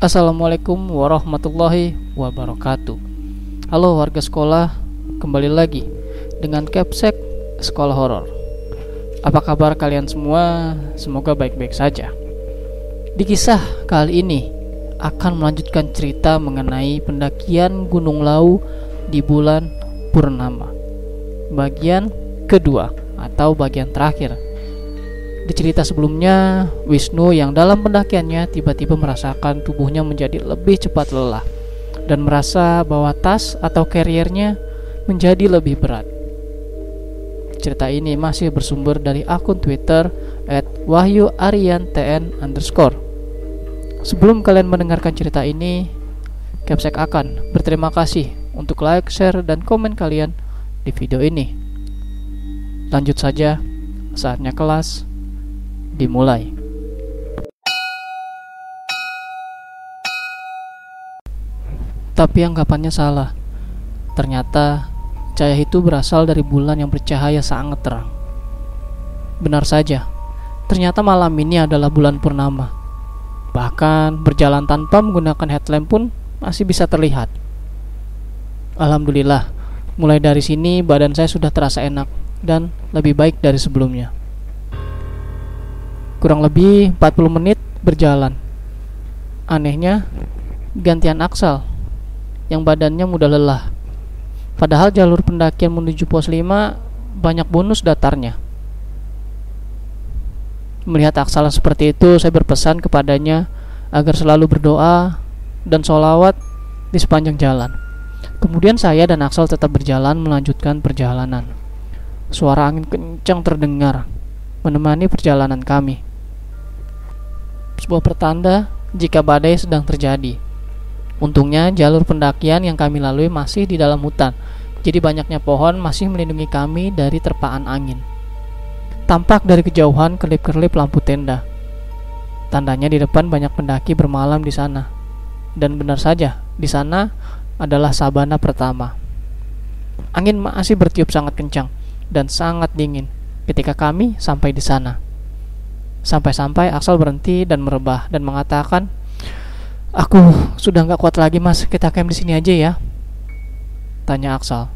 Assalamualaikum warahmatullahi wabarakatuh. Halo warga sekolah Kembali lagi Dengan Capsek Sekolah Horor. Apa kabar kalian semua? Semoga baik-baik saja. Di kisah kali ini Akan melanjutkan cerita mengenai pendakian Gunung Lau Di bulan Purnama. Bagian kedua Atau bagian terakhir di cerita sebelumnya, Wisnu yang dalam pendakiannya tiba-tiba merasakan tubuhnya menjadi lebih cepat lelah dan merasa bahwa tas atau carriernya menjadi lebih berat. Cerita ini masih bersumber dari akun Twitter @wahyuariantn underscore. Sebelum kalian mendengarkan cerita ini, Capsek akan berterima kasih untuk like, share, dan komen kalian di video ini. Lanjut saja, saatnya kelas dimulai. Tapi anggapannya salah. Ternyata cahaya itu berasal dari bulan yang bercahaya sangat terang. Benar saja, ternyata malam ini adalah bulan purnama. Bahkan berjalan tanpa menggunakan headlamp pun masih bisa terlihat. Alhamdulillah, mulai dari sini badan saya sudah terasa enak dan lebih baik dari sebelumnya. Kurang lebih 40 menit berjalan. Anehnya, gantian Aksal yang badannya mudah lelah. Padahal jalur pendakian menuju pos 5 banyak bonus datarnya. Melihat Aksal seperti itu, saya berpesan kepadanya agar selalu berdoa dan sholawat di sepanjang jalan. Kemudian saya dan Aksal tetap berjalan melanjutkan perjalanan. Suara angin kencang terdengar menemani perjalanan kami sebuah pertanda jika badai sedang terjadi. Untungnya jalur pendakian yang kami lalui masih di dalam hutan, jadi banyaknya pohon masih melindungi kami dari terpaan angin. Tampak dari kejauhan kelip-kelip lampu tenda. Tandanya di depan banyak pendaki bermalam di sana. Dan benar saja, di sana adalah sabana pertama. Angin masih bertiup sangat kencang dan sangat dingin ketika kami sampai di sana. Sampai-sampai Axel berhenti dan merebah dan mengatakan, Aku sudah nggak kuat lagi mas, kita camp di sini aja ya. Tanya Axel.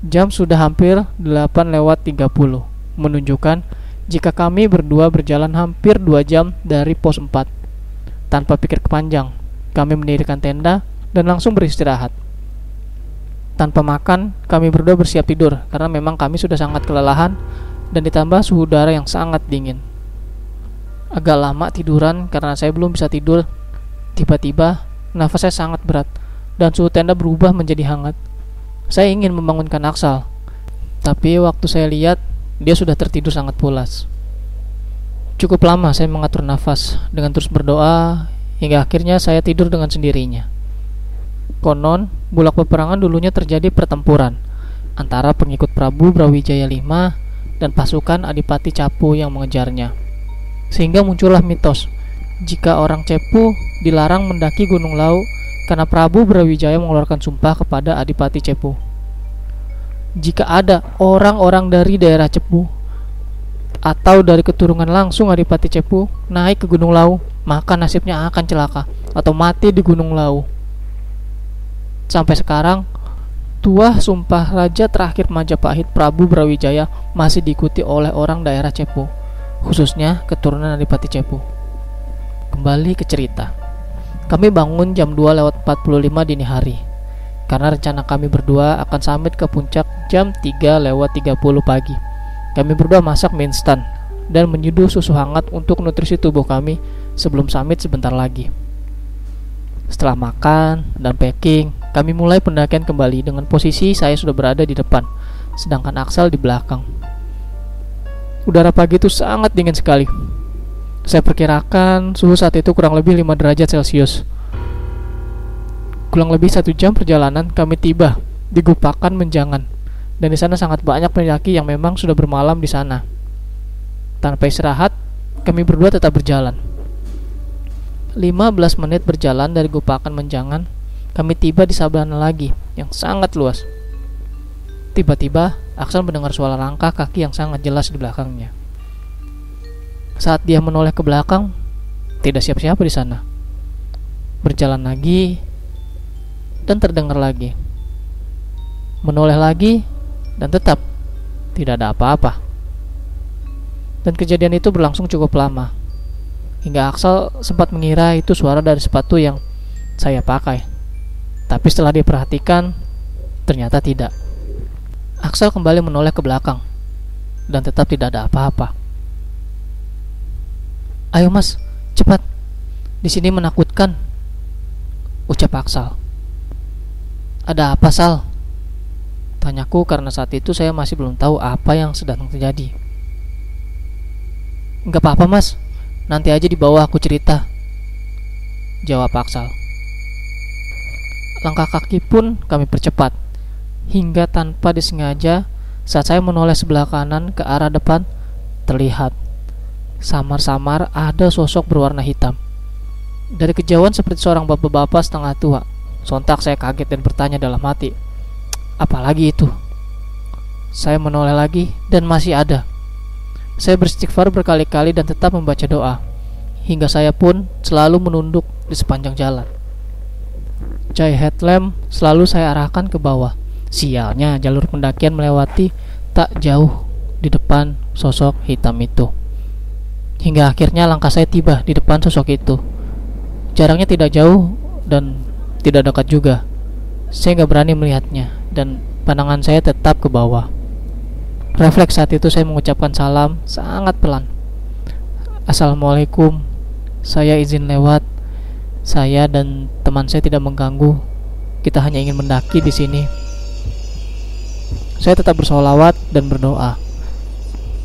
Jam sudah hampir 8 lewat 30, menunjukkan jika kami berdua berjalan hampir 2 jam dari pos 4. Tanpa pikir kepanjang, kami mendirikan tenda dan langsung beristirahat. Tanpa makan, kami berdua bersiap tidur karena memang kami sudah sangat kelelahan dan ditambah suhu udara yang sangat dingin. Agak lama tiduran karena saya belum bisa tidur. Tiba-tiba, nafas saya sangat berat dan suhu tenda berubah menjadi hangat. Saya ingin membangunkan Aksal, tapi waktu saya lihat, dia sudah tertidur sangat pulas. Cukup lama saya mengatur nafas dengan terus berdoa hingga akhirnya saya tidur dengan sendirinya. Konon, bulak peperangan dulunya terjadi pertempuran antara pengikut Prabu Brawijaya V dan pasukan Adipati Capu yang mengejarnya. Sehingga muncullah mitos jika orang Cepu dilarang mendaki Gunung Lau karena Prabu Brawijaya mengeluarkan sumpah kepada Adipati Cepu. Jika ada orang-orang dari daerah Cepu atau dari keturunan langsung Adipati Cepu naik ke Gunung Lau, maka nasibnya akan celaka atau mati di Gunung Lau. Sampai sekarang, tuah sumpah raja terakhir Majapahit Prabu Brawijaya masih diikuti oleh orang daerah Cepu, khususnya keturunan Adipati Cepu. Kembali ke cerita. Kami bangun jam 2 lewat 45 dini hari. Karena rencana kami berdua akan summit ke puncak jam 3 lewat 30 pagi. Kami berdua masak mie instan dan menyeduh susu hangat untuk nutrisi tubuh kami sebelum summit sebentar lagi. Setelah makan dan packing, kami mulai pendakian kembali dengan posisi saya sudah berada di depan, sedangkan Axel di belakang. Udara pagi itu sangat dingin sekali. Saya perkirakan suhu saat itu kurang lebih 5 derajat Celcius. Kurang lebih satu jam perjalanan kami tiba di Gupakan Menjangan, dan di sana sangat banyak pendaki yang memang sudah bermalam di sana. Tanpa istirahat, kami berdua tetap berjalan. 15 menit berjalan dari Gupakan Menjangan, kami tiba di sabana lagi yang sangat luas. Tiba-tiba, Aksan mendengar suara langkah kaki yang sangat jelas di belakangnya. Saat dia menoleh ke belakang, Tidak siapa-siapa di sana. Berjalan lagi dan terdengar lagi. Menoleh lagi dan tetap tidak ada apa-apa. Dan kejadian itu berlangsung cukup lama. Hingga Axel sempat mengira itu suara dari sepatu yang saya pakai. Tapi setelah diperhatikan, ternyata tidak. Axel kembali menoleh ke belakang dan tetap tidak ada apa-apa. Ayo mas, cepat. Di sini menakutkan. Ucap Aksal. Ada apa Sal? Tanyaku karena saat itu saya masih belum tahu apa yang sedang terjadi. Enggak apa-apa mas, nanti aja di bawah aku cerita. Jawab Aksal. Langkah kaki pun kami percepat, hingga tanpa disengaja saat saya menoleh sebelah kanan ke arah depan, terlihat Samar-samar ada sosok berwarna hitam. Dari kejauhan seperti seorang bapak-bapak setengah tua. Sontak saya kaget dan bertanya dalam hati, apalagi itu? Saya menoleh lagi dan masih ada. Saya beristighfar berkali-kali dan tetap membaca doa. Hingga saya pun selalu menunduk di sepanjang jalan. Cahaya headlamp selalu saya arahkan ke bawah. Sialnya jalur pendakian melewati tak jauh di depan sosok hitam itu. Hingga akhirnya langkah saya tiba di depan sosok itu. Jaraknya tidak jauh dan tidak dekat juga. Saya nggak berani melihatnya dan pandangan saya tetap ke bawah. Refleks saat itu saya mengucapkan salam sangat pelan. Assalamualaikum. Saya izin lewat. Saya dan teman saya tidak mengganggu. Kita hanya ingin mendaki di sini. Saya tetap bersolawat dan berdoa.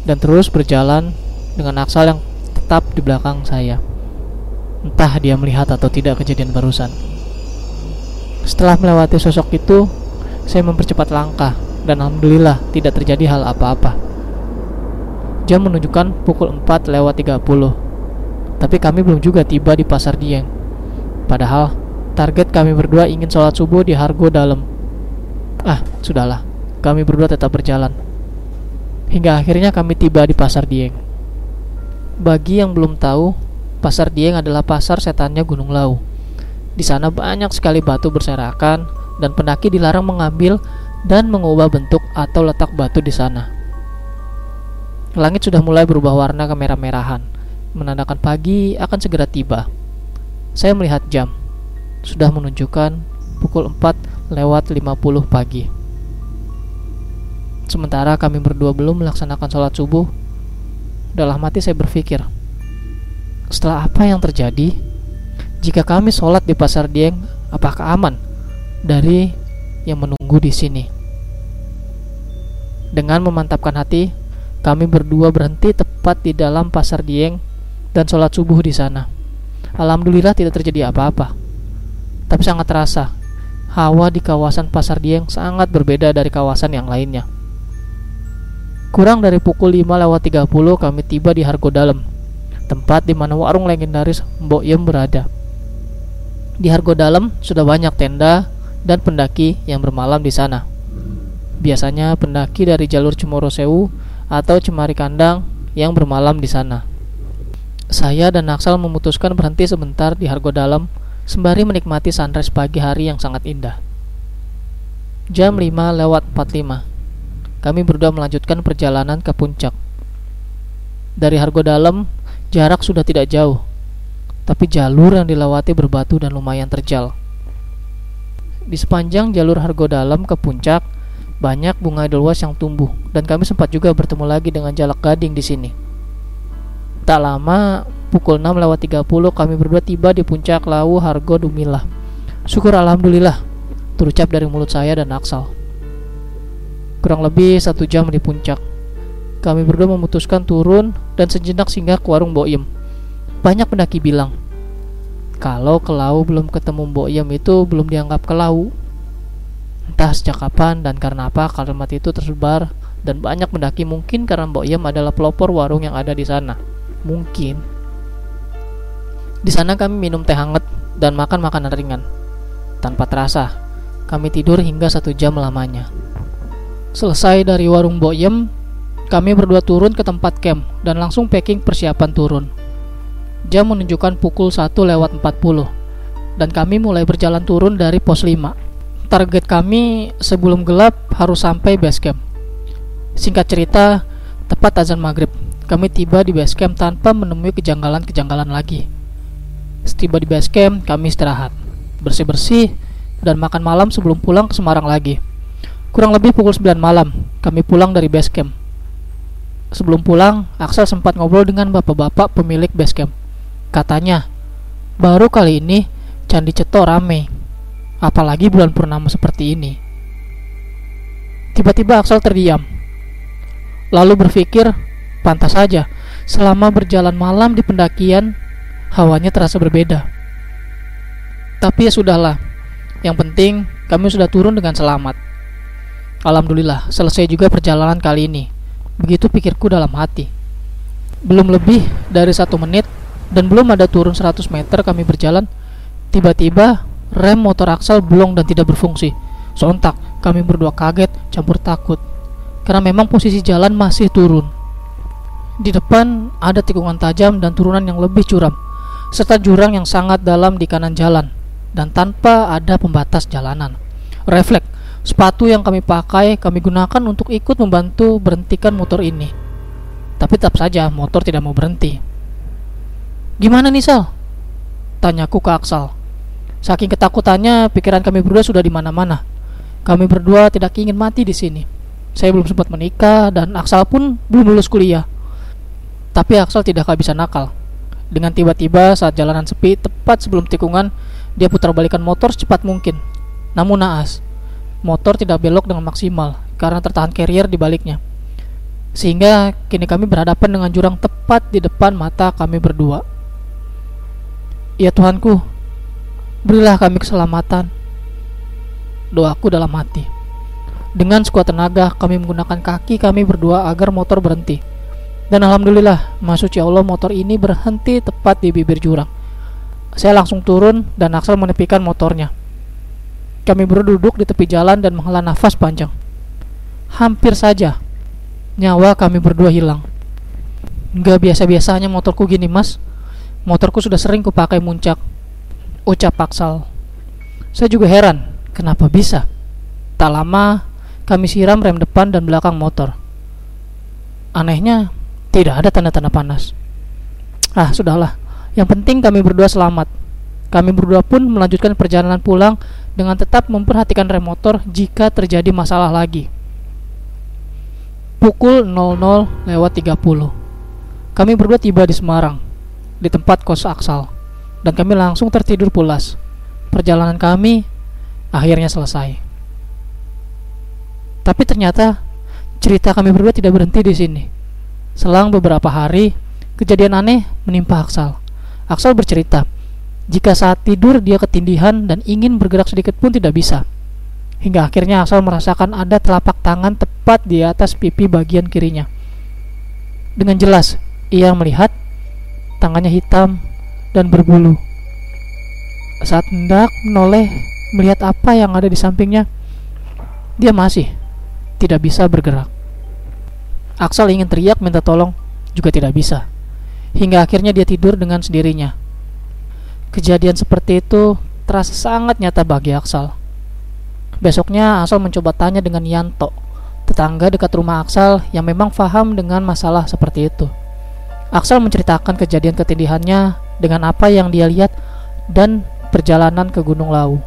Dan terus berjalan dengan Aksal yang tetap di belakang saya. Entah dia melihat atau tidak kejadian barusan. Setelah melewati sosok itu, saya mempercepat langkah dan alhamdulillah tidak terjadi hal apa-apa. Jam menunjukkan pukul 4 lewat 30. Tapi kami belum juga tiba di pasar Dieng. Padahal target kami berdua ingin sholat subuh di Hargo Dalam. Ah, sudahlah. Kami berdua tetap berjalan. Hingga akhirnya kami tiba di pasar Dieng. Bagi yang belum tahu, Pasar Dieng adalah pasar setannya Gunung Lau. Di sana banyak sekali batu berserakan dan pendaki dilarang mengambil dan mengubah bentuk atau letak batu di sana. Langit sudah mulai berubah warna kemerah-merahan, menandakan pagi akan segera tiba. Saya melihat jam. Sudah menunjukkan pukul 4 lewat 50 pagi. Sementara kami berdua belum melaksanakan sholat subuh dalam hati saya berpikir, setelah apa yang terjadi, jika kami sholat di pasar Dieng, apakah aman dari yang menunggu di sini? Dengan memantapkan hati, kami berdua berhenti tepat di dalam pasar Dieng dan sholat subuh di sana. Alhamdulillah tidak terjadi apa-apa. Tapi sangat terasa, hawa di kawasan pasar Dieng sangat berbeda dari kawasan yang lainnya. Kurang dari pukul 5 lewat 30 kami tiba di Hargo Dalam, tempat di mana warung legendaris Mbok Yem berada. Di Hargo Dalam sudah banyak tenda dan pendaki yang bermalam di sana. Biasanya pendaki dari jalur Cemoro Sewu atau Cemari Kandang yang bermalam di sana. Saya dan Naksal memutuskan berhenti sebentar di Hargo Dalam sembari menikmati sunrise pagi hari yang sangat indah. Jam 5 lewat 45 kami berdua melanjutkan perjalanan ke puncak. Dari Hargo Dalam, jarak sudah tidak jauh, tapi jalur yang dilewati berbatu dan lumayan terjal. Di sepanjang jalur Hargo Dalam ke puncak, banyak bunga edelweiss yang tumbuh, dan kami sempat juga bertemu lagi dengan jalak gading di sini. Tak lama, pukul 6 lewat 30 kami berdua tiba di puncak Lawu Hargo Dumilah. Syukur Alhamdulillah, terucap dari mulut saya dan Aksal. Kurang lebih satu jam di puncak. Kami berdua memutuskan turun dan sejenak singgah ke warung Boyem. Banyak pendaki bilang, kalau ke Lau belum ketemu Boyem itu belum dianggap ke Lau. Entah sejak kapan dan karena apa kalimat itu tersebar dan banyak pendaki mungkin karena Boyem adalah pelopor warung yang ada di sana. Mungkin. Di sana kami minum teh hangat dan makan makanan ringan. Tanpa terasa, kami tidur hingga satu jam lamanya. Selesai dari warung Boyem, kami berdua turun ke tempat camp dan langsung packing persiapan turun. Jam menunjukkan pukul 1 lewat 40 dan kami mulai berjalan turun dari pos 5. Target kami sebelum gelap harus sampai base camp. Singkat cerita, tepat azan maghrib, kami tiba di base camp tanpa menemui kejanggalan-kejanggalan lagi. Setiba di base camp, kami istirahat, bersih-bersih, dan makan malam sebelum pulang ke Semarang lagi. Kurang lebih pukul 9 malam, kami pulang dari base camp. Sebelum pulang, Axel sempat ngobrol dengan bapak-bapak pemilik base camp. Katanya, baru kali ini Candi Ceto rame, apalagi bulan purnama seperti ini. Tiba-tiba Axel terdiam, lalu berpikir, pantas saja, selama berjalan malam di pendakian, hawanya terasa berbeda. Tapi ya sudahlah, yang penting kami sudah turun dengan selamat. Alhamdulillah, selesai juga perjalanan kali ini. Begitu pikirku dalam hati. Belum lebih dari satu menit dan belum ada turun 100 meter kami berjalan, Tiba-tiba rem motor Axel blong dan tidak berfungsi. Sontak, kami berdua kaget, campur takut. Karena memang posisi jalan masih turun. Di depan ada tikungan tajam dan turunan yang lebih curam, serta jurang yang sangat dalam di kanan jalan, dan tanpa ada pembatas jalanan. Refleks, sepatu yang kami pakai kami gunakan untuk ikut membantu berhentikan motor ini. Tapi tetap saja motor tidak mau berhenti. Gimana nih Sal? Tanyaku ke Aksal. Saking ketakutannya, pikiran kami berdua sudah di mana-mana. Kami berdua tidak ingin mati di sini. Saya belum sempat menikah dan Aksal pun belum lulus kuliah. Tapi Aksal tidak bisa nakal. Dengan tiba-tiba saat jalanan sepi, tepat sebelum tikungan, dia putar balikan motor secepat mungkin. Namun naas, motor tidak belok dengan maksimal karena tertahan carrier di baliknya. Sehingga kini kami berhadapan dengan jurang tepat di depan mata kami berdua. Ya Tuhanku, Berilah kami keselamatan. Doaku dalam hati. Dengan sekuat tenaga, kami menggunakan kaki kami berdua agar motor berhenti. Dan alhamdulillah, masuk Allah motor ini berhenti tepat di bibir jurang. Saya langsung turun dan Axel menepikan motornya. Kami berdua duduk di tepi jalan dan menghela nafas panjang. Hampir saja nyawa kami berdua hilang. Gak biasa-biasanya motorku gini mas. Motorku sudah sering kupakai muncak ucap Paksal. Saya juga heran, kenapa bisa? Tak lama, kami siram rem depan dan belakang motor. Anehnya, tidak ada tanda-tanda panas. Ah, sudahlah. Yang penting kami berdua selamat. Kami berdua pun melanjutkan perjalanan pulang dengan tetap memperhatikan rem motor jika terjadi masalah lagi. Pukul 00 lewat 30. Kami berdua tiba di Semarang, di tempat kos Aksal dan kami langsung tertidur pulas. Perjalanan kami akhirnya selesai. Tapi ternyata cerita kami berdua tidak berhenti di sini. Selang beberapa hari, kejadian aneh menimpa Aksal. Aksal bercerita, jika saat tidur dia ketindihan dan ingin bergerak sedikit pun tidak bisa. Hingga akhirnya Aksal merasakan ada telapak tangan tepat di atas pipi bagian kirinya. Dengan jelas, ia melihat tangannya hitam dan berbulu. Saat hendak menoleh melihat apa yang ada di sampingnya, dia masih tidak bisa bergerak. Aksal ingin teriak minta tolong, juga tidak bisa. Hingga akhirnya dia tidur dengan sendirinya. Kejadian seperti itu terasa sangat nyata bagi Aksal. Besoknya Aksal mencoba tanya dengan Yanto, tetangga dekat rumah Aksal yang memang paham dengan masalah seperti itu. Aksal menceritakan kejadian ketindihannya dengan apa yang dia lihat dan perjalanan ke Gunung Lau.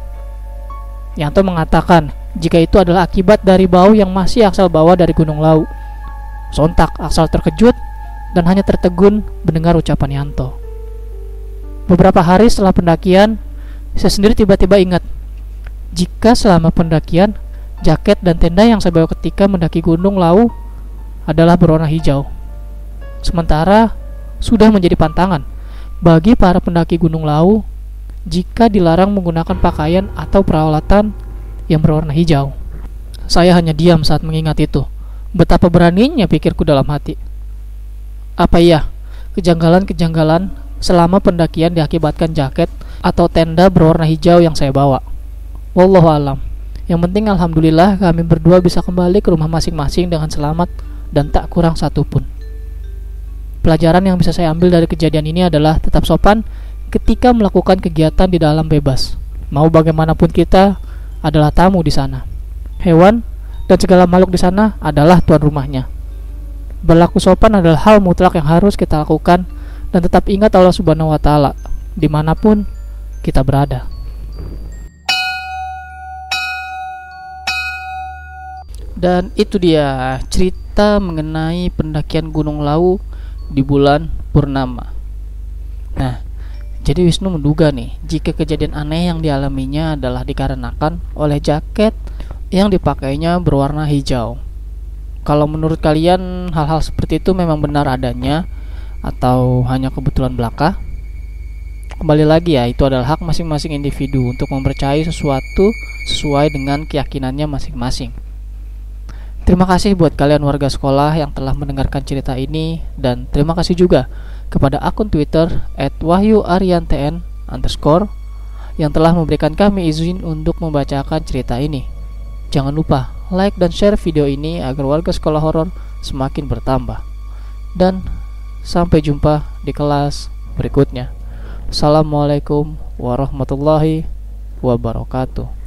Yanto mengatakan jika itu adalah akibat dari bau yang masih Aksal bawa dari Gunung Lau. Sontak Aksal terkejut dan hanya tertegun mendengar ucapan Yanto. Beberapa hari setelah pendakian, saya sendiri tiba-tiba ingat jika selama pendakian jaket dan tenda yang saya bawa ketika mendaki Gunung Lau adalah berwarna hijau. Sementara sudah menjadi pantangan bagi para pendaki Gunung Lau jika dilarang menggunakan pakaian atau peralatan yang berwarna hijau. Saya hanya diam saat mengingat itu. Betapa beraninya pikirku dalam hati. Apa iya, kejanggalan-kejanggalan selama pendakian diakibatkan jaket atau tenda berwarna hijau yang saya bawa? Wallahu alam. Yang penting alhamdulillah kami berdua bisa kembali ke rumah masing-masing dengan selamat dan tak kurang satu pun. Pelajaran yang bisa saya ambil dari kejadian ini adalah tetap sopan ketika melakukan kegiatan di dalam bebas. Mau bagaimanapun kita adalah tamu di sana. Hewan dan segala makhluk di sana adalah tuan rumahnya. Berlaku sopan adalah hal mutlak yang harus kita lakukan dan tetap ingat Allah Subhanahu wa taala di mana pun kita berada. Dan itu dia cerita mengenai pendakian Gunung Lawu di bulan purnama. Nah, jadi Wisnu menduga nih, jika kejadian aneh yang dialaminya adalah dikarenakan oleh jaket yang dipakainya berwarna hijau. Kalau menurut kalian hal-hal seperti itu memang benar adanya atau hanya kebetulan belaka? Kembali lagi ya, itu adalah hak masing-masing individu untuk mempercayai sesuatu sesuai dengan keyakinannya masing-masing. Terima kasih buat kalian warga sekolah yang telah mendengarkan cerita ini dan terima kasih juga kepada akun Twitter @wahyuaryantn underscore yang telah memberikan kami izin untuk membacakan cerita ini. Jangan lupa like dan share video ini agar warga sekolah horor semakin bertambah. Dan sampai jumpa di kelas berikutnya. Assalamualaikum warahmatullahi wabarakatuh.